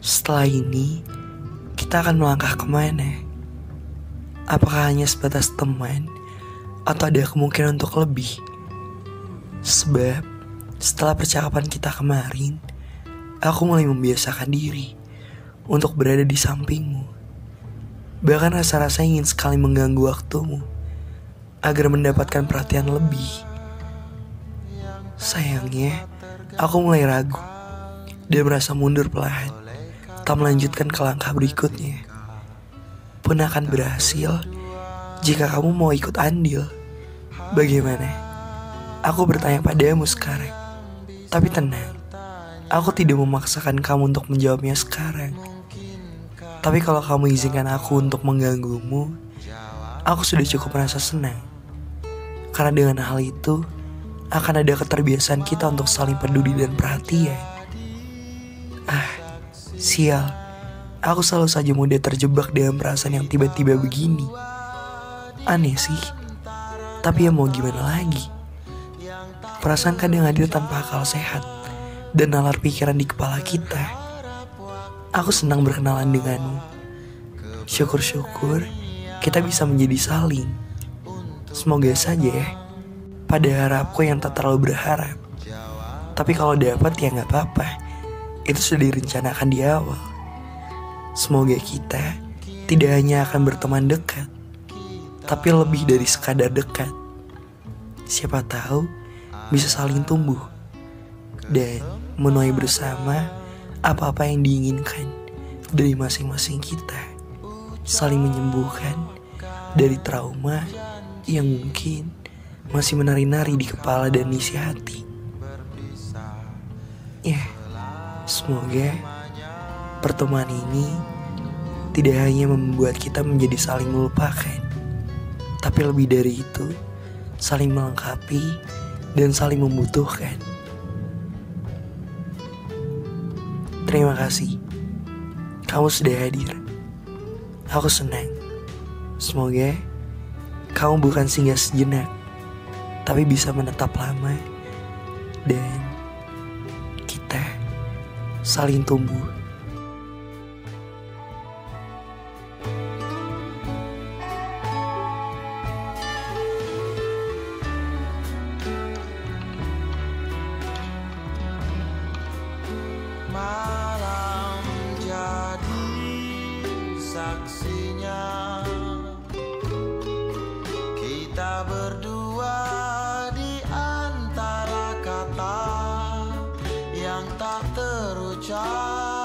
Setelah ini, kita akan melangkah ke mana? Apakah hanya sebatas teman, atau ada kemungkinan untuk lebih? Sebab, setelah percakapan kita kemarin, aku mulai membiasakan diri untuk berada di sampingmu. Bahkan rasa-rasa ingin sekali mengganggu waktumu agar mendapatkan perhatian lebih. Sayangnya, aku mulai ragu dan merasa mundur perlahan, tak melanjutkan ke langkah berikutnya. Pun akan berhasil jika kamu mau ikut andil. Bagaimana? Aku bertanya padamu sekarang. Tapi tenang, aku tidak memaksakan kamu untuk menjawabnya sekarang. Tapi kalau kamu izinkan aku untuk mengganggumu, aku sudah cukup merasa senang. Karena dengan hal itu, akan ada keterbiasaan kita untuk saling peduli dan perhatian. Ah, sial. Aku selalu saja mudah terjebak dalam perasaan yang tiba-tiba begini. Aneh sih. Tapi ya mau gimana lagi? Perasaan kadang hadir tanpa akal sehat dan nalar pikiran di kepala kita. Aku senang berkenalan denganmu. Syukur-syukur kita bisa menjadi saling. Semoga saja ya. Pada harapku yang tak terlalu berharap. Tapi kalau dapat ya nggak apa-apa. Itu sudah direncanakan di awal. Semoga kita tidak hanya akan berteman dekat, tapi lebih dari sekadar dekat. Siapa tahu bisa saling tumbuh dan menuai bersama apa-apa yang diinginkan dari masing-masing kita. Saling menyembuhkan dari trauma yang mungkin masih menari-nari di kepala dan isi hati. Ya, semoga pertemuan ini tidak hanya membuat kita menjadi saling melupakan, tapi lebih dari itu, saling melengkapi dan saling membutuhkan. Terima kasih, kamu sudah hadir. Aku senang. Semoga kamu bukan singgah sejenak, tapi bisa menetap lama dan saling tumbuh. malam jadi saksinya kita berdua terucap